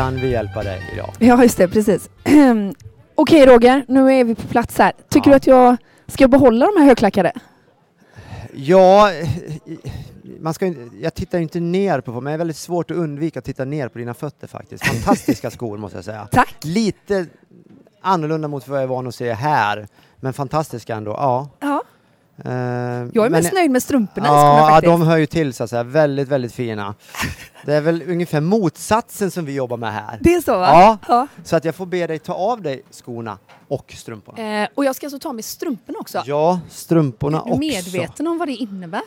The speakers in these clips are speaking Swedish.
Kan vi hjälpa dig idag? Ja, just det, precis. Okej Roger, nu är vi på plats här. Tycker Ja. du att jag ska behålla de här högklackade? Ja, man ska, jag tittar inte ner på, men det är väldigt svårt att undvika att titta ner på dina fötter faktiskt. Fantastiska skor måste jag säga. Tack. Lite annorlunda mot vad jag är van att se här, men fantastiska ändå. Ja. Ja, Eh, jag är men- mest nöjd med strumporna Ja, ja, de hör ju till så att säga. Väldigt, väldigt fina. Det är väl ungefär motsatsen som vi jobbar med här. Det är så va? Ja. ja. Så att jag får be dig ta av dig skorna och strumporna. Eh, och jag ska alltså ta med strumporna också. Ja, strumporna är du också. medveten om vad det innebär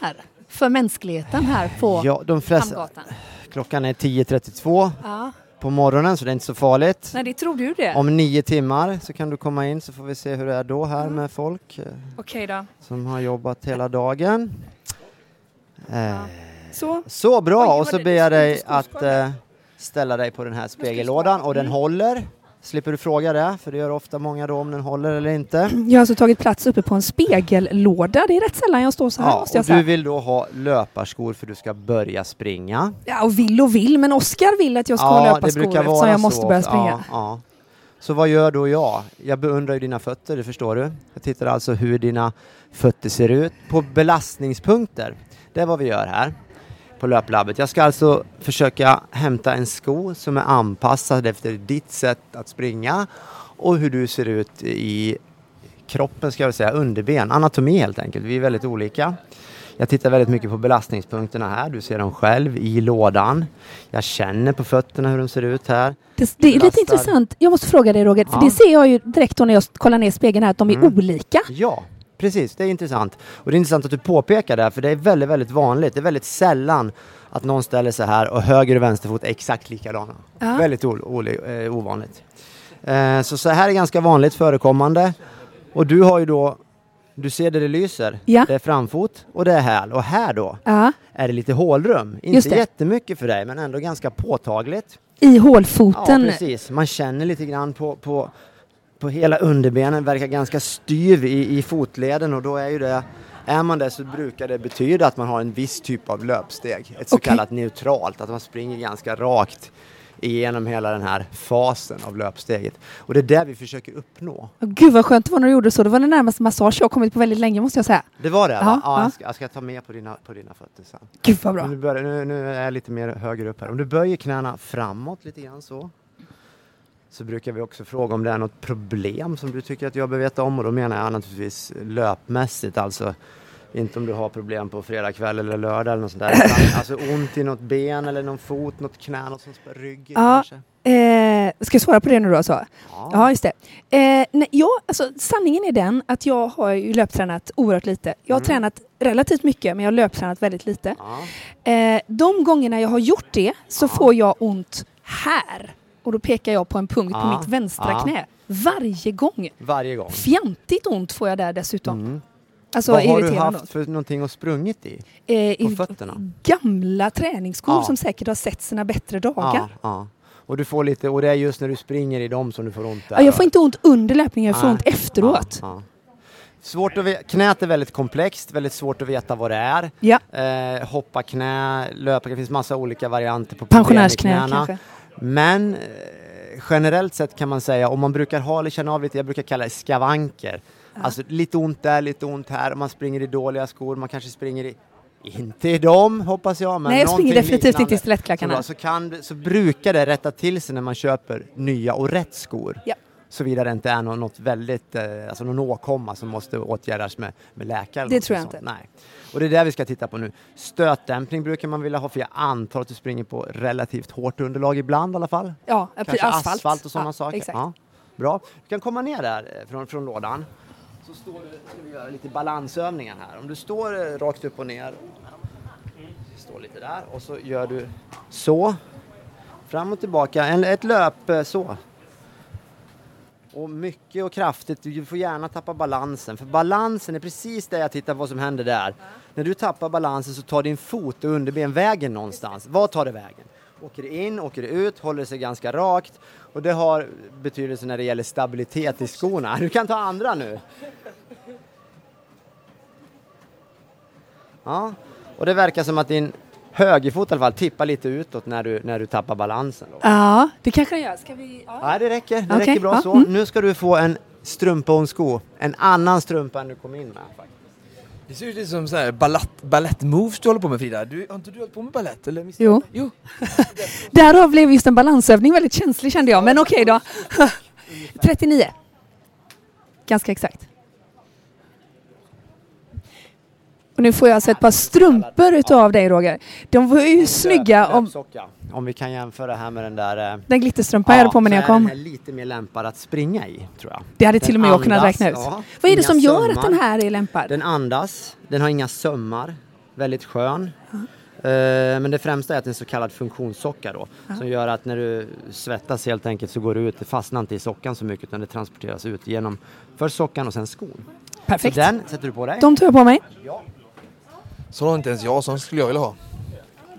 för mänskligheten här på Ja, de flesta, Hamngatan? klockan är 10.32 Ja. På morgonen så det är inte så farligt. Nej, det tror du det? Om nio timmar så kan du komma in så får vi se hur det är då här med folk eh, Okej då. som har jobbat hela dagen. Eh, Så. Så bra! Oj, och så ber jag dig att eh, ställa dig på den här spegellådan och den håller. Slipper du fråga det, för det gör ofta många då om den håller eller inte. Jag har alltså tagit plats uppe på en spegellåda. Det är rätt sällan jag står så här Ja, måste jag och säga. du vill då ha löparskor för du ska börja springa. Ja, och vill och vill, men Oskar vill att jag ska ha löparskor eftersom jag måste så. börja springa. Ja, ja. Så vad gör då jag? Jag beundrar ju dina fötter, det förstår du. Jag tittar alltså hur dina fötter ser ut på belastningspunkter. Det är vad vi gör här på löplabbet. Jag ska alltså försöka hämta en sko som är anpassad efter ditt sätt att springa och hur du ser ut i kroppen, ska jag säga, underben, anatomi helt enkelt. Vi är väldigt olika. Jag tittar väldigt mycket på belastningspunkterna här. Du ser dem själv i lådan. Jag känner på fötterna hur de ser ut här. Det, det är lite intressant. Jag måste fråga dig Roger, för Ja. det ser jag ju direkt när jag kollar ner spegeln här, att de är Mm. olika. Ja, precis. Det är intressant. Och det är intressant att du påpekar det, här, för det är väldigt, väldigt vanligt. Det är väldigt sällan att någon ställer sig här och höger och vänsterfot är exakt likadana. Ja. Väldigt eh, ovanligt. Eh, så så här är ganska vanligt förekommande. Och du har ju då, du ser där det lyser. Ja. Det är framfot och det är häl. Och här då Ja, är det lite hålrum. Inte jättemycket för dig, men ändå ganska påtagligt. I Ja, hålfoten. precis. Man känner lite grann på, på, på hela underbenen, verkar ganska styv i, i fotleden och då är ju det är man det så brukar det betyda att man har en viss typ av löpsteg, ett så Okej. kallat neutralt, att man springer ganska rakt igenom hela den här fasen av löpsteget. Och det är det vi försöker uppnå. Gud vad skönt det var när du gjorde så. Det var den närmaste massage jag har kommit på väldigt länge måste jag säga. Det var det? Va? Ja, ja. Jag, ska, jag ska ta med på dina, på dina fötter sen. Gud vad bra. Nu, börjar, nu, nu är jag lite mer högre upp här. Om du böjer knäna framåt lite grann så. Så brukar vi också fråga om det är något problem som du tycker att jag behöver veta om och då menar jag naturligtvis löpmässigt alltså. Inte om du har problem på fredag kväll eller lördag eller något sånt där. Alltså ont i något ben eller någon fot, något knä, något spär ryggen Ja. kanske. Eh, ska jag svara på det nu då? Så? Ja. Ja, just det. Eh, nej, ja, alltså, sanningen är den att jag har ju löptränat oerhört lite. Jag har Mm. tränat relativt mycket, men jag har löptränat väldigt lite. Ja. Eh, de gångerna jag har gjort det så Ja. får jag ont här. Och då pekar jag på en punkt på Ja. mitt vänstra Ja. knä. Varje gång. Varje gång. Fjantigt ont får jag där dessutom. Mm. Alltså Vad har du haft för någonting att sprungit i? Eh, på i fötterna? Gamla träningsskor Ja. som säkert har sett sina bättre dagar. Och du får lite, och det är just när du springer i dem som du får ont där. Ja, jag får inte ont under löpningen, jag får ont efteråt. Svårt att knät är väldigt komplext, väldigt svårt att veta vad det är. Ja, Eh, hoppa knä, löpa, det finns massa olika varianter på pensionärsknä kanske. Men eh, generellt sett kan man säga, om man brukar ha eller känna av lite, jag brukar kalla det skavanker. Alltså lite ont där, lite ont här, man springer i dåliga skor, man kanske springer i inte i dem hoppas jag, men Nej, jag springer definitivt inte i liknande. stilettklackarna. Så, då, så, kan, så brukar det rätta till sig när man köper nya och rätt skor. Ja. Såvida det inte är något, något väldigt, eh, alltså någon åkomma som måste åtgärdas med, med läkare. Det tror jag sånt. inte. Nej. Och det är det vi ska titta på nu. Stötdämpning brukar man vilja ha, för jag antar att du springer på relativt hårt underlag ibland i alla fall. Ja, Kanske asfalt, och sådana ja, saker. Exakt. Ja, bra. Du kan komma ner där eh, från, från lådan. Så står du, ska vi göra lite balansövningar här. Om du står eh, rakt upp och ner, står lite där och så gör du så. Fram och tillbaka, en, ett löp så. Och mycket och kraftigt, du får gärna tappa balansen. För balansen är precis det jag tittar på vad som händer där. När du tappar balansen så tar din fot och underben vägen någonstans. Vad tar det vägen? Åker det in, åker det ut, håller sig ganska rakt. Och det har betydelse när det gäller stabilitet i skorna. Du kan ta andra nu. Ja, och det verkar som att din högerfot i alla fall tippar lite utåt när du, när du tappar balansen. Då. Ja, det kanske jag gör. Ska vi... Ja. Ja, det räcker. Det Okej, räcker bra ja, så. mm. Nu ska du få en strumpa och en sko. En annan strumpa än du kom in med. faktiskt. Det ser ut lite som så här ballett, ballett-moves du håller på med Frida. Du, har inte du hållit på med? Eller? missade Jo. jo. Därav blev just en balansövning väldigt känslig kände jag, men okej då. 39. Ganska exakt. Och nu får jag alltså ett par strumpor utav dig Roger. De var ju snygga om. Om vi kan jämföra här med den där... eh, den glitterstrumpan jag hade på mig när jag är den kom. här lite mer lämpad att springa i, tror jag. Det hade till och med Den jag kunnat andas, räkna ut. ja. Vad är det som gör att den här är lämpad? Den andas, den har inga sömmar, väldigt skön. Eh, Men det främsta är att det är en så kallad funktionssocka då. Som gör att när du svettas helt enkelt så går det ut, det fastnar inte i sockan så mycket utan det transporteras ut genom först sockan och sen skon. Perfekt. Så den sätter du på dig. De tar jag på mig. Så har inte ens jag, sån skulle jag vilja ha.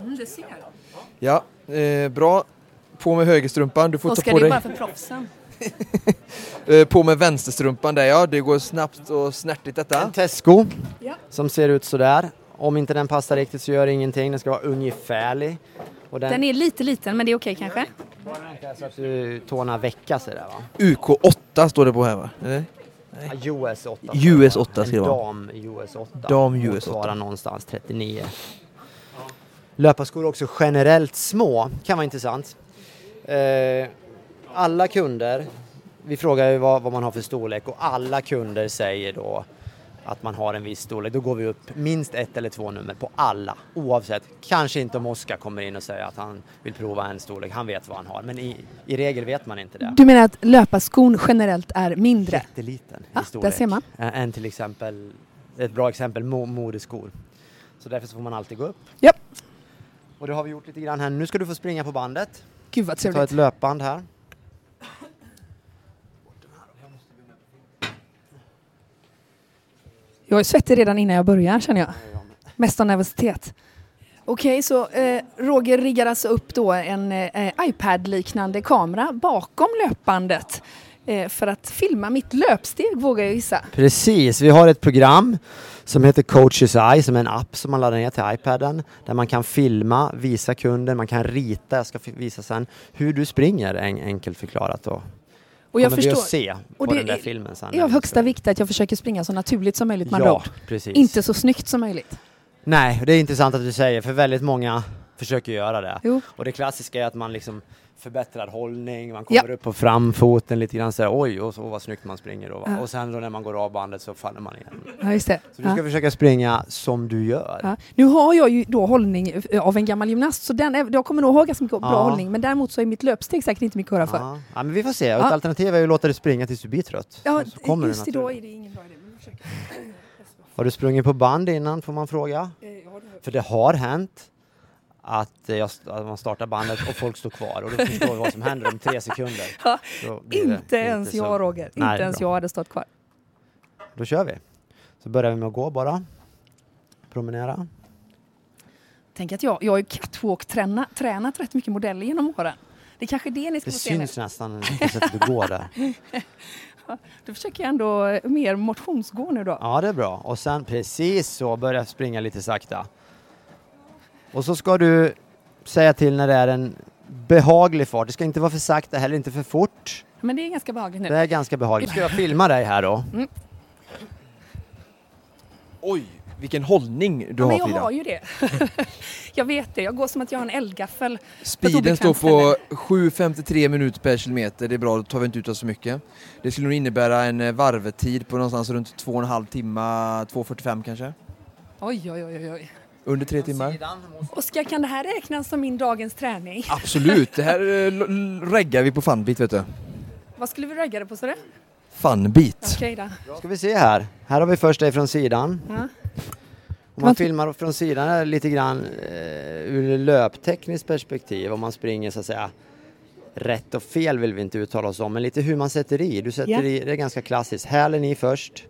Mm, det ser Ja, eh, bra. På med högerstrumpan, du får Oskar, ta på det är dig. bara för proffsen. Eh, på med vänsterstrumpan där ja, det går snabbt och snärtigt detta. En testsko Ja. som ser ut sådär. Om inte den passar riktigt så gör det ingenting, den ska vara ungefärlig. Och den, Den är lite liten, men det är okej kanske. så att du, tårna väckas sådär va. UK8 står det på här va? Eller? US 8. US 8 ska det vara. dam US 8. Dam US 8. Motsvarar någonstans 39. Löparskor också generellt små, kan vara intressant. Eh, alla kunder, vi frågar ju vad, vad man har för storlek och alla kunder säger då att man har en viss storlek. Då går vi upp minst ett eller två nummer på alla, oavsett. Kanske inte om Oskar kommer in och säger att han vill prova en storlek, han vet vad han har. Men i, i regel vet man inte det. Du menar att löparskon generellt är mindre? Jätteliten Ja, i storlek. där ser man. Än till exempel, ett bra exempel, mo- modeskor. Så därför så får man alltid gå upp. Japp. Och det har vi gjort lite grann här. Nu ska du få springa på bandet. Gud vad Ta ett trevligt. löpband här. Jag är svettig redan innan jag börjar känner jag. Mest av nervositet. Okej, så eh, Roger riggar alltså upp då en eh, iPad-liknande kamera bakom löpbandet eh, för att filma mitt löpsteg vågar jag gissa. Precis, vi har ett program som heter Coaches Eye som är en app som man laddar ner till iPaden där man kan filma, visa kunden, man kan rita, jag ska visa sen hur du springer en, enkelt förklarat då. Och jag kommer vi att förstår, se på den där är- filmen sen. det är av högsta vikt att jag försöker springa så naturligt som möjligt med Ja, precis. Inte så snyggt som möjligt. Nej, det är intressant att du säger för väldigt många försöker göra det. Jo. Och det klassiska är att man liksom förbättrar hållning, man kommer upp på framfoten lite grann sådär oj, och så vad snyggt man springer då. Ja. Och sen då när man går av bandet så faller man igen. Ja, just det. Så du ska Ja. försöka springa som du gör. Ja. Nu har jag ju då hållning eh, av en gammal gymnast så den är, jag kommer nog ha ganska mycket bra Ja. hållning men däremot så är mitt löpsteg säkert inte mycket att höra för. Ja. ja, men vi får se. Ja. Ett alternativ är ju att låta dig springa tills du blir trött. Ja, just idag är det ingen bra idé. Har du sprungit på band innan får man fråga. Eh, ja, För det har hänt att, eh, jag, att man startar bandet och folk står kvar och då förstår vi vad som händer om tre sekunder. Ja, Inte ens så- jag Roger, Nej, inte ens bra. jag hade stått kvar. Då kör vi. Så börjar vi med att gå bara. Promenera. Tänk att jag, jag har ju catwalk-tränat tränat rätt mycket modeller genom åren. Det är kanske det ni ska Det få se nu. syns nästan på sättet du går där. Då försöker jag ändå mer motionsgå nu då. Ja, det är bra. Och sen precis så börja springa lite sakta. Och så ska du säga till när det är en behaglig fart. Det ska inte vara för sakta, heller inte för fort. Men det är ganska behagligt nu. Det är ganska behagligt. Ska jag filma dig här då? Oj, vilken hållning du ja, men har jag Frida. har ju det. jag vet det, jag går som att jag har en eldgaffel. Speeden står på ställe. 7.53 minuter per kilometer, det är bra, då tar vi inte ut oss så mycket. Det skulle nog innebära en eh, varvetid på någonstans runt 2,5 timmar, 2.45 kanske. Oj, oj, oj, oj. Under tre timmar. Oskar, kan det här räknas som min dagens träning? Absolut, det här eh, reggar vi på Funbit vet du. Vad skulle vi ragga det på så det? Funbit. Okej då. Ska vi se här. Här har vi först dig från sidan. Ja. Om man filmar från sidan är det lite grann eh, ur löptekniskt perspektiv. Om man springer så att säga rätt och fel vill vi inte uttala oss om, men lite hur man sätter i. Du sätter Ja. i, det är ganska klassiskt. Hälen i först.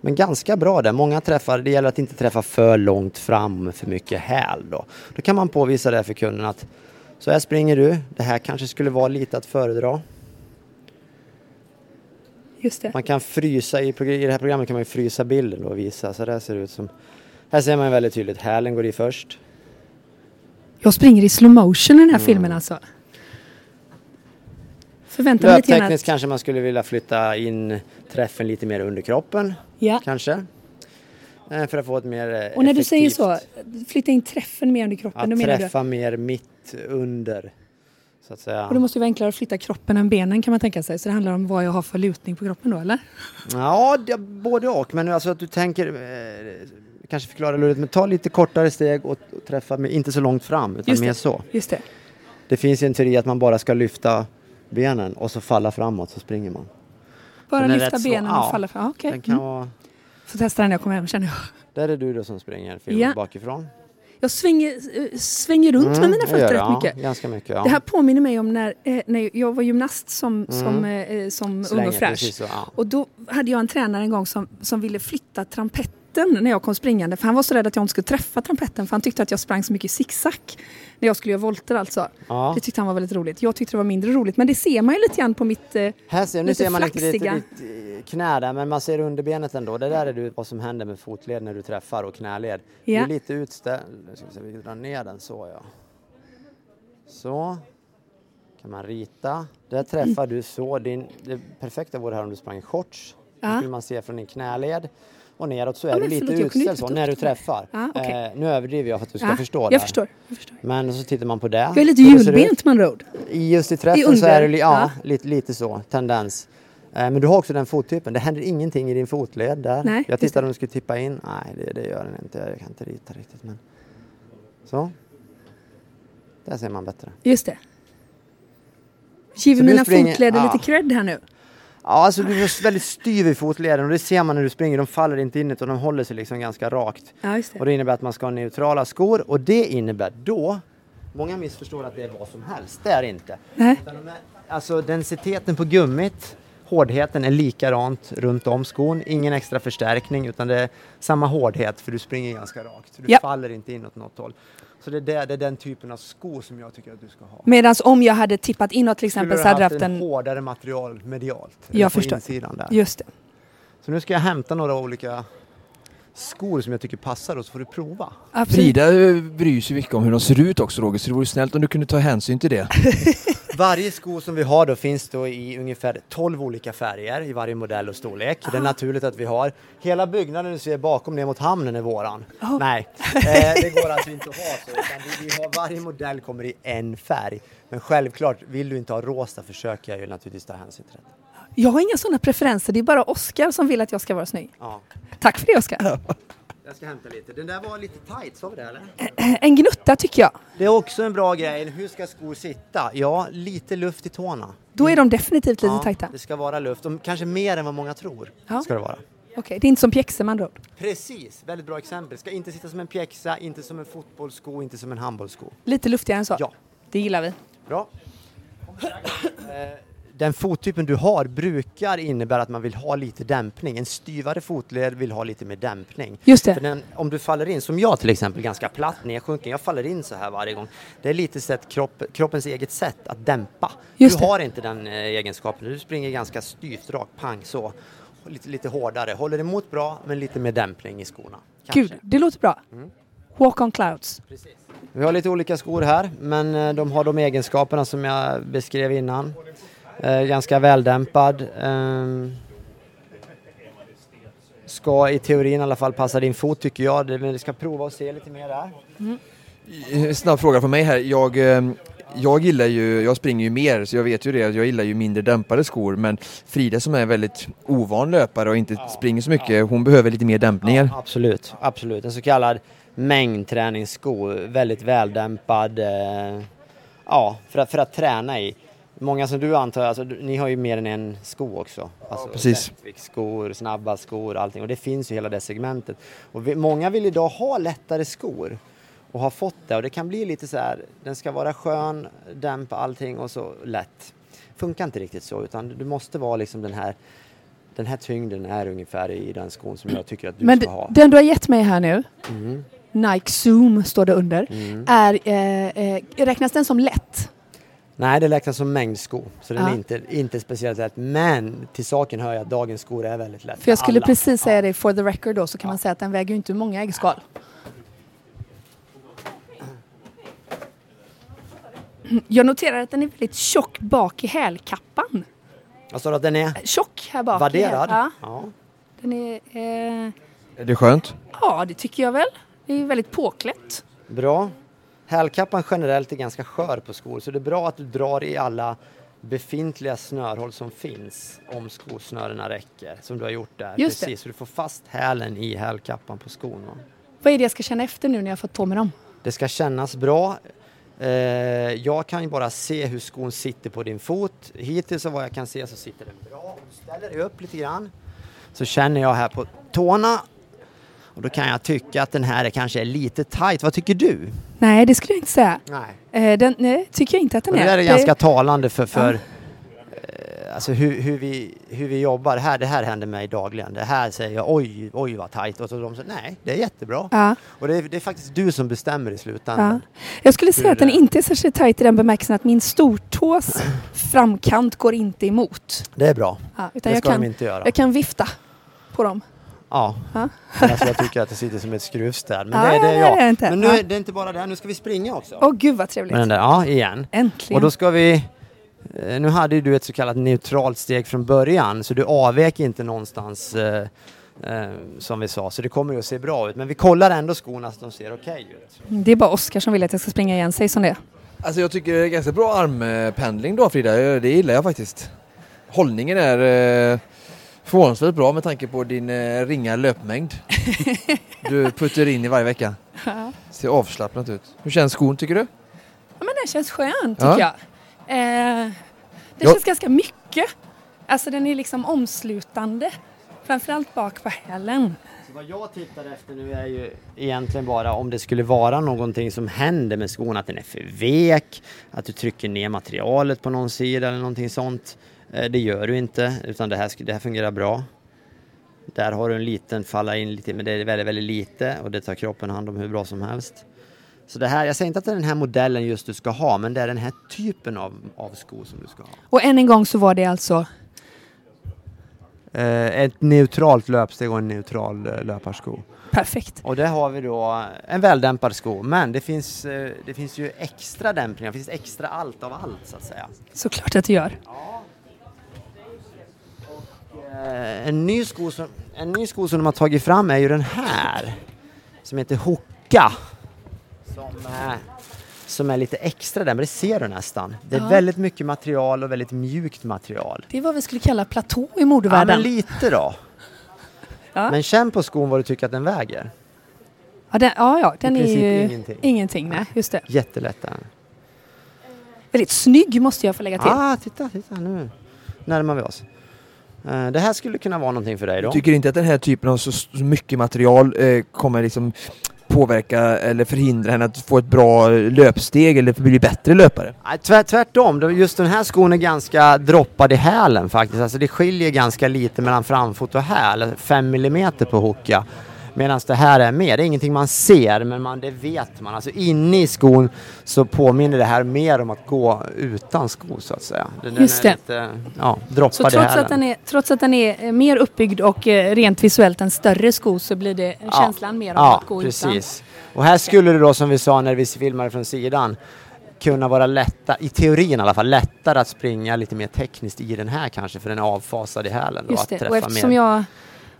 Men ganska bra där. Många träffar, det gäller att inte träffa för långt fram för mycket häl då. Då kan man påvisa det för kunden att så här springer du. Det här kanske skulle vara lite att föredra. Just det. Man kan frysa, i, i det här programmet kan man frysa bilden och visa. Så där ser det ut som. Här ser man väldigt tydligt, hälen går i först. De springer i slow motion i den här Mm. filmen alltså. Förväntar mig lite grann kanske man skulle vilja flytta in träffen lite mer under kroppen. Ja. Kanske. Eh, För att få ett mer eh, Och när du säger så, flytta in träffen mer under kroppen, Att menar du? träffa mer mitt under. Så att säga. Och det måste ju vara enklare att flytta kroppen än benen kan man tänka sig. Så det handlar om vad jag har för lutning på kroppen då, eller? Ja, det, både och. Men alltså att du tänker, eh, kanske förklara lurigt, men ta lite kortare steg och, och träffa med, inte så långt fram, utan Just det. mer så. Just det. Det finns ju en teori att man bara ska lyfta benen och så falla framåt så springer man. Bara Den lyfta så- benen och ja. falla fram. Okej. Den kan Mm. vara, Får testa den när jag kommer hem känner jag. där är du då som springer film Ja. bakifrån. Jag svänger, eh, svänger runt med Mm, mina det fötter rätt mycket. Ja, ganska mycket. Ja. Det här påminner mig om när, eh, när jag var gymnast som, som, eh, som ung och fräsch. precis så, ja. Och då hade jag en tränare en gång som, som ville flytta trampetten när jag kom springande. För han var så rädd att jag inte skulle träffa trampetten för han tyckte att jag sprang så mycket zigzag. När jag skulle göra volter alltså. Ja. Det tyckte han var väldigt roligt. Jag tyckte det var mindre roligt. Men det ser man ju lite grann på mitt... Eh, Här ser, nu lite ser man inte ditt, ditt eh, knä där, men man ser underbenet ändå. Det där är du, vad som händer med fotled när du träffar och knäled. Ja. Du är lite utställd. Nu ska vi drar ner den så ja. Så. Kan man rita. Där träffar du så. Din, det perfekta vore här om du sprang i shorts. Ja. skulle man se från din knäled och neråt så är Ja, du lite förlåt, inte så när du träffar. Ja, okej. eh, nu överdriver jag för att du ska ja, förstå jag det. förstår. Jag förstår. Men så tittar man på det. Jag är lite hjulbent med andra ord. I just i I träffen så under, är det ja, ja. Lite, lite så, tendens. Eh, Men du har också den fottypen. Det händer ingenting i din fotled där. Nej, jag tittade om du skulle tippa in. Nej, det, det gör den inte. Jag kan inte rita riktigt. Men... Så. Där ser man bättre. Just det. Så du mina springer- fotleder lite cred här nu. Ja, alltså du är väldigt styv i fotleden och det ser man när du springer. De faller inte in utan de håller sig liksom ganska rakt. Ja, det. Och det innebär att man ska ha neutrala skor och det innebär då Många missförstår att det är vad som helst. Det är det inte. Nej. Alltså densiteten på gummit, hårdheten är likadant runt om skon. Ingen extra förstärkning utan det är samma hårdhet för du springer ganska rakt. Du Ja. faller inte in åt något håll. Så det är, det, det är den typen av skor som jag tycker att du ska ha. Medan om jag hade tippat inåt till exempel du så hade jag haft en hårdare material medialt. Jag förstår. insidan där. Just det. Så nu ska jag hämta några olika skor som jag tycker passar och så får du prova. Absolut. Frida eh, bryr sig mycket om hur de ser ut också Roger, så det vore snällt om du kunde ta hänsyn till det. Varje sko som vi har då finns då i ungefär 12 olika färger i varje modell och storlek. Det är naturligt att vi har. Hela byggnaden du ser bakom ner mot hamnen är våran. Nej, eh, det går alltså inte att ha så. Utan vi, vi har, varje modell kommer i en färg. Men självklart, vill du inte ha rosa försöker jag ju naturligtvis ta hänsyn till det. Jag har inga sådana preferenser. Det är bara Oskar som vill att jag ska vara snygg. Ja. Tack för det Oskar. Jag ska hämta lite. Den där var lite tight, sa vi det eller? En gnutta tycker jag. Det är också en bra grej. Hur ska skor sitta? Ja, lite luft i tårna. Då är de definitivt lite ja, tajta. Det ska vara luft. Och kanske mer än vad många tror. Ja. Ska det vara. Okej, det är inte som pjäxor andra ord. Precis, väldigt bra exempel. Ska inte sitta som en pjäxa, inte som en fotbollssko, inte som en handbollssko. Lite luftigare än så. Ja. Det gillar vi. Bra. Den fottypen du har brukar innebära att man vill ha lite dämpning. En styvare fotled vill ha lite mer dämpning. Just det. Den, om du faller in, som jag till exempel, ganska platt nedsjunken, jag faller in så här varje gång. Det är lite sätt kropp, kroppens eget sätt att dämpa. Just du det. har inte den eh, egenskapen, du springer ganska styvt, rakt, pang så. Lite, lite hårdare, håller emot bra men lite mer dämpning i skorna. Kanske. Gud, det låter bra. Walk on clouds. Vi har lite olika skor här, men eh, de har de egenskaperna som jag beskrev innan. Eh, ganska väldämpad. ehm, ska i teorin i alla fall passa din fot tycker jag, Det- men vi ska prova och se lite mer där. Eh, Snabb fråga från mig här. Jag, eh, jag gillar ju, jag springer ju mer så jag vet ju det, jag gillar ju mindre dämpade skor men Frida som är väldigt ovan löpare och inte springer så mycket, hon behöver lite mer dämpningar. Absolut, absolut. En så kallad mängdträningssko, väldigt väldämpad. Eh, ja, för att, för att träna i. Många som du antar, alltså, ni har ju mer än en sko också. Alltså, precis. Skor, snabba skor, allting. Och det finns ju hela det segmentet. Och vi, många vill idag ha lättare skor och har fått det. Och det kan bli lite så här, den ska vara skön, dämpa allting och så lätt. Funkar inte riktigt så, utan du måste vara liksom den här den här tyngden är ungefär i den skon som jag tycker att du Men ska ha. den du har gett mig här nu, Mm. Nike Zoom står det under, Mm. är, eh, eh, räknas den som lätt? Nej, det räknas som mängdsko, så den Ja. är inte, inte speciellt lätt. Men till saken hör jag att dagens skor är väldigt lätta. För jag skulle Alla. precis säga det, for the record då, så kan man säga att den väger ju inte många äggskal. Jag noterar att den är väldigt tjock bak i hälkappan. Vad sa du att den är? Tjock här bak. häl- Ja, Ja. den är... Eh, Är det skönt? ja, det tycker jag väl. Det är väldigt påklätt. Bra. Hälkappan generellt är ganska skör på skor så det är bra att du drar i alla befintliga snörhåll som finns om skosnörena räcker, som du har gjort där. Just det. Precis, så du får fast hälen i hälkappan på skon. va? Vad är det jag ska känna efter nu när jag fått på mig dem? Det ska kännas bra. Eh, jag kan ju bara se hur skon sitter på din fot. Hittills så vad jag kan se så sitter den bra. Om du ställer dig upp lite grann så känner jag här på tårna och då kan jag tycka att den här är kanske är lite tight. Vad tycker du? Nej, det skulle jag inte säga. Nej. Eh, den, nej, tycker jag inte att den Och det är. där är ganska talande för, för Ja. eh, alltså hur, hur, vi, hur vi jobbar. Det här, det här händer mig dagligen. Det här säger jag oj, oj vad tajt. Och så de säger nej, det är jättebra. Ja, Och det är, det är faktiskt du som bestämmer i ja. slutändan. Jag skulle säga Hur att den är- inte är särskilt tajt i den bemärkelsen att min stortås framkant går inte emot. Det är bra. Ja, utan Det jag ska de kan, inte göra. jag kan vifta på dem. Ja. Ja. Men Alltså jag tycker att det sitter som ett skruvstäd. Men Ja, det, det jag. det är. Men nu Ja. är det inte bara det här, nu ska vi springa också. Åh gud vad trevligt. Där, ja, igen. Äntligen. Och då ska vi... eh, Nu hade ju du ett så kallat neutralt steg från början, så du avvek inte någonstans eh, eh, som vi sa, så det kommer ju att se bra ut. Men vi kollar ändå skorna så att de ser okej ut. Det är bara Oskar som vill att jag ska springa igen sig som det. Alltså jag tycker det är ganska bra armpendling då Frida, det gillar jag faktiskt. Hållningen är eh, förvånansvärt bra med tanke på din eh, ringa löpmängd. Du puttar in i varje vecka. Ja. Ser avslappnat ut. Hur känns skon tycker du? men den känns skön tycker Ja. jag. Eh, det Ja. känns ganska mycket. Alltså den är liksom omslutande. Framförallt bak på hälen. Så vad jag tittar efter nu är ju egentligen bara om det skulle vara någonting som händer med skon, att den är för vek, att du trycker ner materialet på någon sida eller någonting sånt. Eh, Det gör du inte, utan det här, det här fungerar bra. Där har du en liten falla in lite, men det är väldigt, väldigt lite och det tar kroppen hand om hur bra som helst. Så det här, jag säger inte att det är den här modellen just du ska ha, men det är den här typen av, av sko som du ska ha. Och än en gång så var det alltså Eh, ett neutralt löpsteg och en neutral eh, löparsko. perfekt. Och där har vi då en väldämpad sko, men det finns, eh, det finns ju extra dämpningar, det finns extra allt av allt så att säga. Såklart att det gör. Eh, En ny, sko som, en ny sko som de har tagit fram är ju den här, som heter Hoka. Som, eh, som är lite extra där, men det ser du nästan. Det är Ja. väldigt mycket material och väldigt mjukt material. Det är vad vi skulle kalla platå i Ja, modevärlden. men lite då. Ja. Men känn på skon vad du tycker att den väger. Ja, den, ja, ja, den är ju ingenting. ingenting. Nej, just det. Jättelätt är den. Väldigt snygg måste jag få lägga till. Ah, titta, titta nu närmar vi oss. Eh, Det här skulle kunna vara någonting för dig då. Tycker inte att den här typen av så, så mycket material eh, kommer liksom påverka eller förhindra henne att få ett bra löpsteg eller bli bättre löpare? Nej, tvär, tvärtom, just den här skon är ganska droppad i hälen faktiskt. Alltså det skiljer ganska lite mellan framfot och häl, 5 mm på Hoka. Medan det här är mer, det är ingenting man ser men man, det vet man. Alltså inne i skon så påminner det här mer om att gå utan sko så att säga. Den, den Just är det. Lite, ja, droppad Så i trots hälen. att, den är, trots att den är eh, mer uppbyggd och eh, rent visuellt en större sko så blir det Ja. känslan mer av Ja, att gå precis. Och här skulle det då som vi sa när vi filmade från sidan kunna vara lätta, i teorin i alla fall, lättare att springa lite mer tekniskt i den här kanske för den är avfasad i hälen. utan. Just det. Och eftersom mer. jag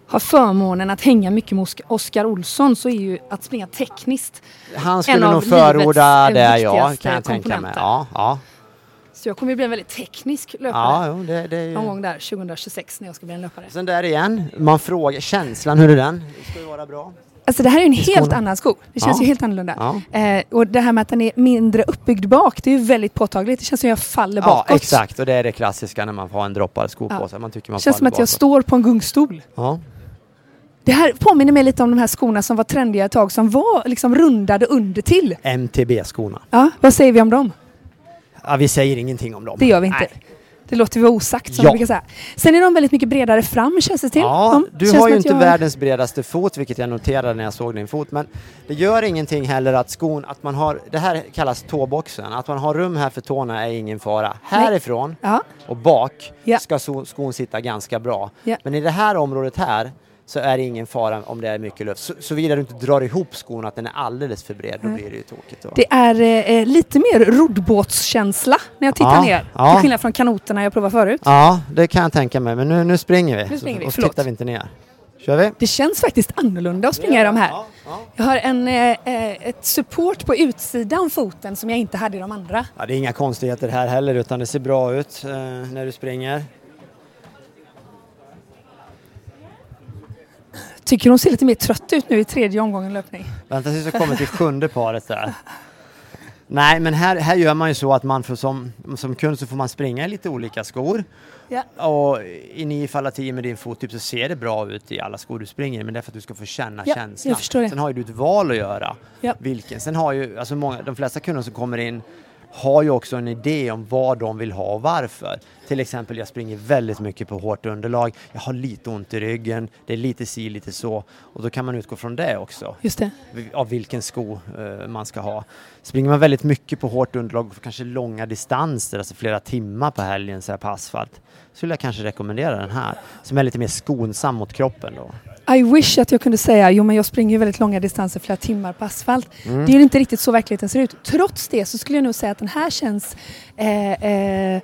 har förmånen att hänga mycket med Oskar- Olsson så är ju att springa tekniskt. Han skulle av nog förorda det ja, kan jag tänka mig. Ja, ja. Så jag kommer ju bli en väldigt teknisk ja löpare. jo, det, det är Någon ju... gång där 2026 när jag ska bli en löpare. Sen där igen, man frågar känslan, hur är den? Det ska ju vara bra. Alltså det här är ju en helt annan sko. Det känns Ja. ju helt annorlunda. Ja. Eh, och det här med att den är mindre uppbyggd bak, det är ju väldigt påtagligt. Det känns som jag faller Ja, bakåt. exakt. Och det är det klassiska när man har en droppad sko Ja. på sig. Man tycker man Det känns som att jag bakåt. står på en gungstol. Ja. Det här påminner mig lite om de här skorna som var trendiga ett tag som var liksom rundade under till. MTB-skorna. Ja, vad säger vi om dem? Ja, vi säger ingenting om dem. Det gör vi inte. Nej. Det låter vi vara osagt som Ja. brukar säga. Sen är de väldigt mycket bredare fram känns det till. Ja, De du känns har som ju inte jag- världens bredaste fot, vilket jag noterade när jag såg din fot. Men det gör ingenting heller att skon, att man har, det här kallas tåboxen, att man har rum här för tårna är ingen fara. Härifrån Ja, och bak Ja. ska skon sitta ganska bra. Men i det här området här så är det ingen fara om det är mycket luft. Så, såvida du inte drar ihop skon att den är alldeles för bred, då Nej. blir det ju tokigt. Då. Det är eh, lite mer roddbåtskänsla när jag tittar Ja, ner. ja. Till skillnad från kanoterna jag provade förut. Ja, det kan jag tänka mig. Men nu, nu springer vi. Nu springer vi, och så tittar vi inte ner. Kör vi? Det känns faktiskt annorlunda att springa i de här. Ja, ja. Jag har en, eh, eh, ett support på utsidan foten som jag inte hade i de andra. Ja, det är inga konstigheter här heller utan det ser bra ut eh, när du springer. Tycker hon ser lite mer trött ut nu i tredje omgången löpning. Vänta tills vi kommer till sjunde paret där. Nej, men här, här gör man ju så att man får som, som kund så får man springa i lite olika skor. Ja. Och i 9 fall av 10 med din fottyp så ser det bra ut i alla skor du springer men det är för att du ska få känna Ja, känslan. jag. Sen har ju du ett val att göra. Ja. Vilken. Sen har ju, alltså många, de flesta kunder som kommer in har ju också en idé om vad de vill ha och varför. Till exempel, jag springer väldigt mycket på hårt underlag. Jag har lite ont i ryggen. Det är lite si, lite så. Och då kan man utgå från det också Just det. av vilken sko eh, man ska ha. Springer man väldigt mycket på hårt underlag och kanske långa distanser, alltså flera timmar på helgen så här på asfalt, så skulle jag kanske rekommendera den här som är lite mer skonsam mot kroppen då. I wish att jag kunde säga jo men jag springer ju väldigt långa distanser flera timmar på asfalt. Mm. Det är inte riktigt så verkligheten ser ut. Trots det så skulle jag nog säga att den här känns eh, eh,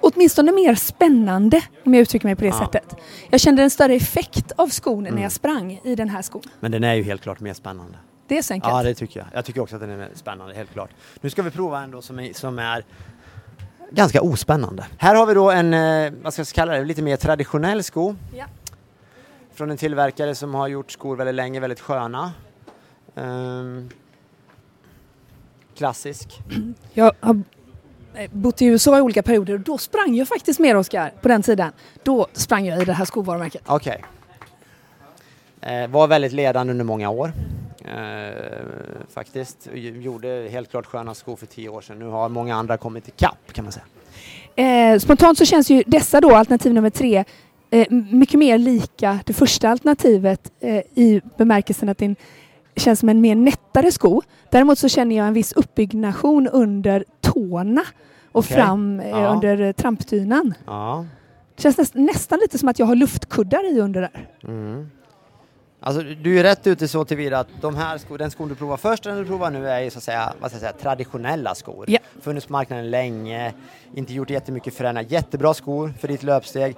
åtminstone mer spännande om jag uttrycker mig på det Ja. sättet. Jag kände en större effekt av skon när Mm. jag sprang i den här skon. Men den är ju helt klart mer spännande. Det är så enkelt. Ja, det tycker jag. Jag tycker också att den är spännande, helt klart. Nu ska vi prova en då som är, som är ganska ospännande. Här har vi då en, eh, vad ska jag kalla det, lite mer traditionell sko. Ja. Från en tillverkare som har gjort skor väldigt länge, väldigt sköna. Ehm, klassisk. Jag har bott i USA i olika perioder och då sprang jag faktiskt mer Oskar på den tiden. Då sprang jag i det här skovarumärket. Okej. Eh, var väldigt ledande under många år. Eh, faktiskt. Gjorde helt klart sköna skor för tio år sedan. Nu har många andra kommit ikapp kan man säga. Eh, spontant så känns ju dessa då, alternativ nummer tre, eh, mycket mer lika det första alternativet eh, i bemärkelsen att det känns som en mer nättare sko. Däremot så känner jag en viss uppbyggnation under tårna och Okej. fram eh, Ja. under trampdynan. Ja. Det känns näst, nästan lite som att jag har luftkuddar i under där. Mm. Alltså, du är rätt ute så tillvida att de här skor, den skon du provar först och den du provar nu är ju så att säga, vad ska jag säga traditionella skor. Ja. Funnits på marknaden länge, inte gjort jättemycket förändringar. Jättebra skor för ditt löpsteg.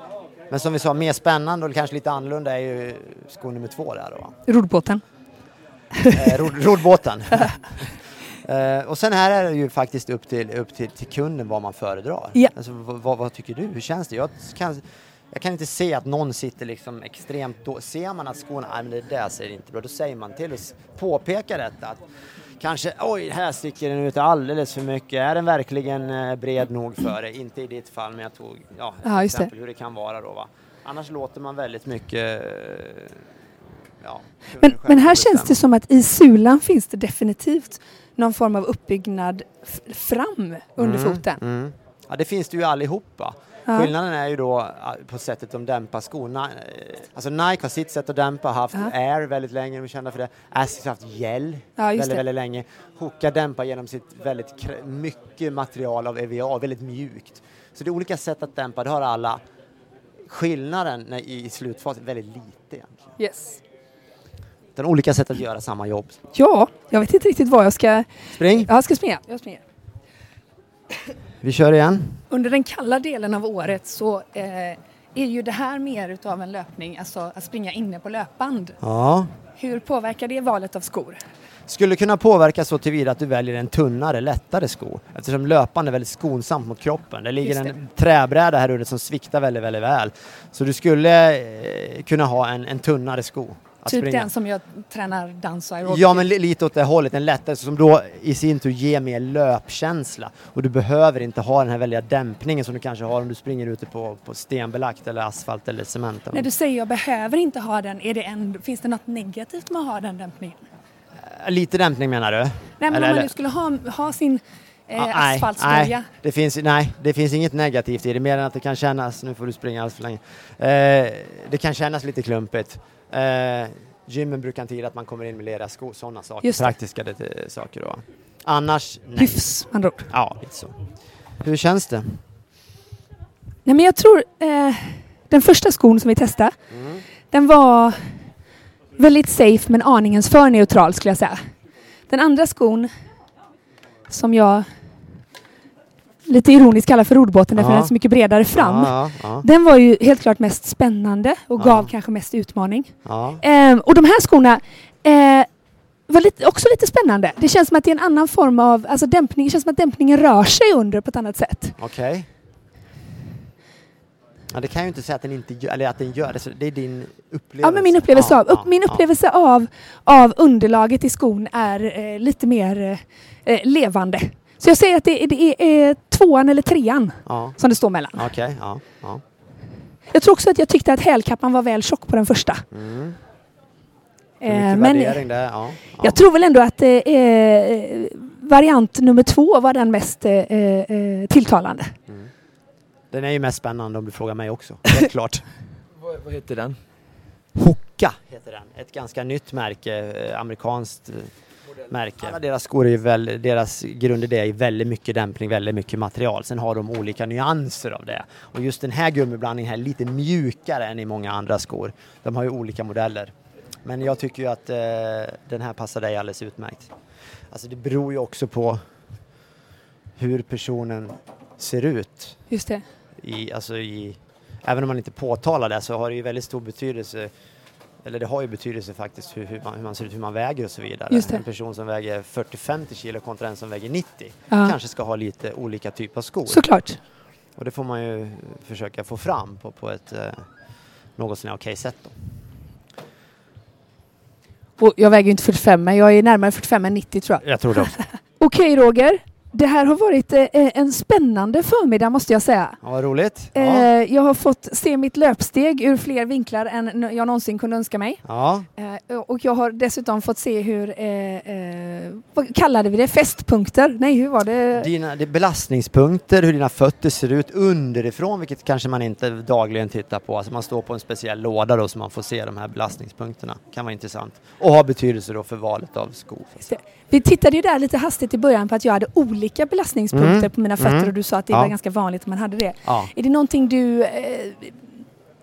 Men som vi sa, mer spännande och kanske lite annorlunda är ju sko nummer två där då. Roddbåten. eh, rod, eh, och sen här är det ju faktiskt upp till, upp till, till kunden vad man föredrar. Ja. Alltså, vad, vad, tycker du? Hur känns det? Jag kan, jag kan inte se att någon sitter liksom extremt då. Ser man att skorna, nej men det där ser inte bra, då säger man till och påpekar detta. Att kanske, oj, här sticker den ut alldeles för mycket. Är den verkligen eh, bred nog för det? Inte i ditt fall, men jag tog, ja, det. exempel hur det kan vara då va. Annars låter man väldigt mycket, eh, ja. Men, men här känns det som att i sulan finns det definitivt någon form av uppbyggnad fram under Mm, foten. Mm. Ja, det finns det ju allihopa. Ja. Skillnaden är ju då på sättet de dämpar skorna. Eh, Alltså Nike har sitt sätt att dämpa, haft Ja. Air väldigt länge, de är kända för det. Asics har haft gel Ja, väldigt, det. väldigt länge. Hoka dämpar genom sitt väldigt mycket material av EVA, väldigt mjukt. Så det är olika sätt att dämpa, det har alla. Skillnaden i slutfasen är väldigt lite egentligen. Yes. Är olika sätt att göra samma jobb. Ja, jag vet inte riktigt vad jag ska... Spring, Jag ska springa. Jag springer. vi kör igen. Under den kalla delen av året så eh, är ju det här mer utav en löpning, alltså att springa inne på löpband. Ja. Hur påverkar det valet av skor? skulle kunna påverka så tillvida att du väljer en tunnare, lättare sko. Eftersom löpande är väldigt skonsamt mot kroppen. Det ligger det. en träbräda här under som sviktar väldigt, väldigt väl. Så du skulle eh, kunna ha en, en tunnare sko. Typ springa. den som jag tränar dans och aerobic Ja, men li- lite åt det hållet. En lättare som då i sin tur ger mer löpkänsla. Och du behöver inte ha den här väldiga dämpningen som du kanske har om du springer ute på, på stenbelagt eller asfalt eller cement. När du säger jag behöver inte ha den, är det en, finns det något negativt med att ha den dämpningen? något. Lite dämpning menar du? Nej, men Eller- om man nu skulle ha, ha sin eh, Ah, nej, det finns, nej, det finns inget negativt i det, mer än att det kan kännas, nu får du springa alldeles för länge, eh, det kan kännas lite klumpigt. Eh, gymmen brukar inte gilla att man kommer in med lera skor, sådana saker, praktiska det, saker då. Annars, nej. Hyfs, andra ord. Ja, lite så. Hur känns det? Nej, men jag tror eh, den första skon som vi testade, Mm. den var väldigt safe men aningens för neutral skulle jag säga. Den andra skon som jag lite ironiskt kallar för rodbåten därför Ja. den är så mycket bredare fram. Ja, ja, Den var ju helt klart mest spännande och gav kanske mest utmaning. Ehm, och de här skorna eh, var lite, också lite spännande. Det känns som att det är en annan form av alltså dämpning. Det känns som att dämpningen rör sig under på ett annat sätt. Okej. Ja, det kan jag ju inte säga att den inte gör, eller att den gör det. Det är din upplevelse. Ja, men min upplevelse, av, upp, min upplevelse av, av underlaget i skon är eh, lite mer eh, levande. Så jag säger att det, är- det är eh, tvåan eller trean Ja, som det står mellan. okej. ja, ja. Jag tror också att jag tyckte att hälkappan var väl tjock på den första. Mm. Eh, men. Ja, ja. jag tror väl ändå att eh, eh, variant nummer två var den mest eh, eh, tilltalande. Mm. Den är ju mest spännande om du frågar mig också. Helt klart. Vad, vad heter den? Hoka heter den. Ett ganska nytt märke, eh, amerikanskt eh, märke. Alla deras skor är ju väl, deras grundidé är väldigt mycket dämpning, väldigt mycket material. Sen har de olika nyanser av det. Och just den här gummiblandningen här är lite mjukare än i många andra skor. De har ju olika modeller. Men jag tycker ju att eh, den här passar dig alldeles utmärkt. Alltså det beror ju också på hur personen ser ut Just det. i, alltså i, även om man inte påtalar det så har det ju väldigt stor betydelse eller det har ju betydelse faktiskt hur, hur, man, hur man ser ut, hur man väger och så vidare. En person som väger 40-50 kilo kontra en som väger 90 Ja. kanske ska ha lite olika typ av skor. Såklart. Och det får man ju försöka få fram på, på ett eh, något sånär okej sätt. Då. Och jag väger ju inte 45 men jag är närmare 45 än 90 tror jag. Jag tror det också. Okej Roger, det här har varit eh, en spännande förmiddag måste jag säga. Ja, vad roligt. Eh, Ja. jag har fått se mitt löpsteg ur fler vinklar än jag någonsin kunde önska mig. ja. Eh, och jag har dessutom fått se hur, eh, eh, vad kallade vi det, fästpunkter? Nej, hur var det? Dina det belastningspunkter, hur dina fötter ser ut underifrån, vilket kanske man inte dagligen tittar på. Alltså man står på en speciell låda då så man får se de här belastningspunkterna. kan vara intressant. Och ha betydelse då för valet av det. Vi tittade ju där lite hastigt i början på att jag hade olika belastningspunkter Mm. på mina fötter Mm. och du sa att det Ja. var ganska vanligt att man hade det. Ja. Är det någonting du eh,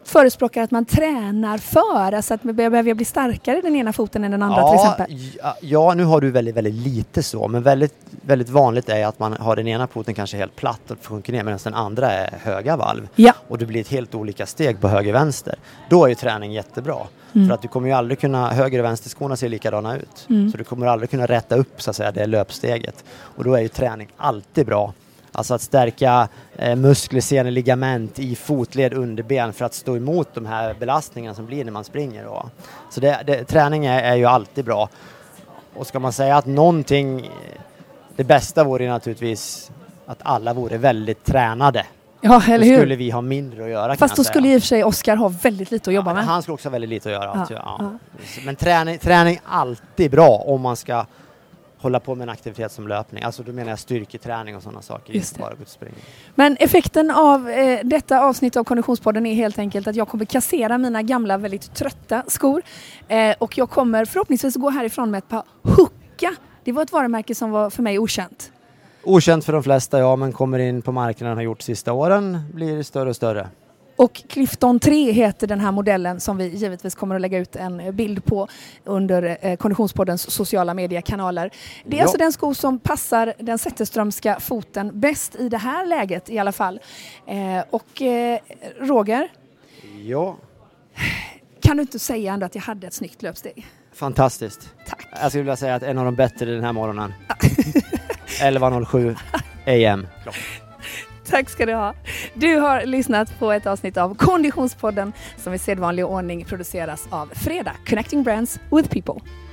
förespråkar att man tränar för? Alltså att man behöver jag bli starkare i den ena foten än den andra till exempel? Ja, ja, nu har du väldigt, väldigt lite så, men väldigt, väldigt vanligt är att man har den ena foten kanske helt platt och sjunker ner medan den andra är höga valv. Ja. Och det blir ett helt olika steg på höger vänster. Då är ju träning jättebra. Mm. För att du kommer ju aldrig kunna, höger och vänsterskorna ser likadana ut. Mm. Så du kommer aldrig kunna rätta upp så att säga det löpsteget. Och då är ju träning alltid bra. Alltså att stärka eh, muskler, senor, ligament i fotled, underben för att stå emot de här belastningarna som blir när man springer. Då. Så det, det, träning är, är ju alltid bra. Och ska man säga att någonting, det bästa vore naturligtvis att alla vore väldigt tränade. Ja, Då eller hur? skulle vi ha mindre att göra Fast då skulle i och för sig Oskar ha väldigt lite att jobba Ja, med. Han skulle också ha väldigt lite att göra. Ja, alltså, ja. Men träning, träning är alltid bra om man ska hålla på med en aktivitet som löpning. Alltså då menar jag styrketräning och sådana saker. Inte bara ut springa. Men effekten av eh, detta avsnitt av Konditionspodden är helt enkelt att jag kommer kassera mina gamla väldigt trötta skor. Eh, och jag kommer förhoppningsvis gå härifrån med ett par Hucka. Det var ett varumärke som var för mig okänt. Okänt för de flesta, ja, men kommer in på marknaden har gjort sista åren, blir större och större. Och Clifton 3 heter den här modellen som vi givetvis kommer att lägga ut en bild på under eh, Konditionspoddens sociala mediekanaler. Det är Ja. alltså den sko som passar den Zetterströmska foten bäst i det här läget i alla fall. Eh, och eh, Roger, Ja, kan du inte säga ändå att jag hade ett snyggt löpsteg? fantastiskt. Tack. Jag skulle vilja säga att en av de bättre den här morgonen. 11.07 AM. Tack ska du ha. Du har lyssnat på ett avsnitt av Konditionspodden som i sedvanlig ordning produceras av Fredag, Connecting Brands with People.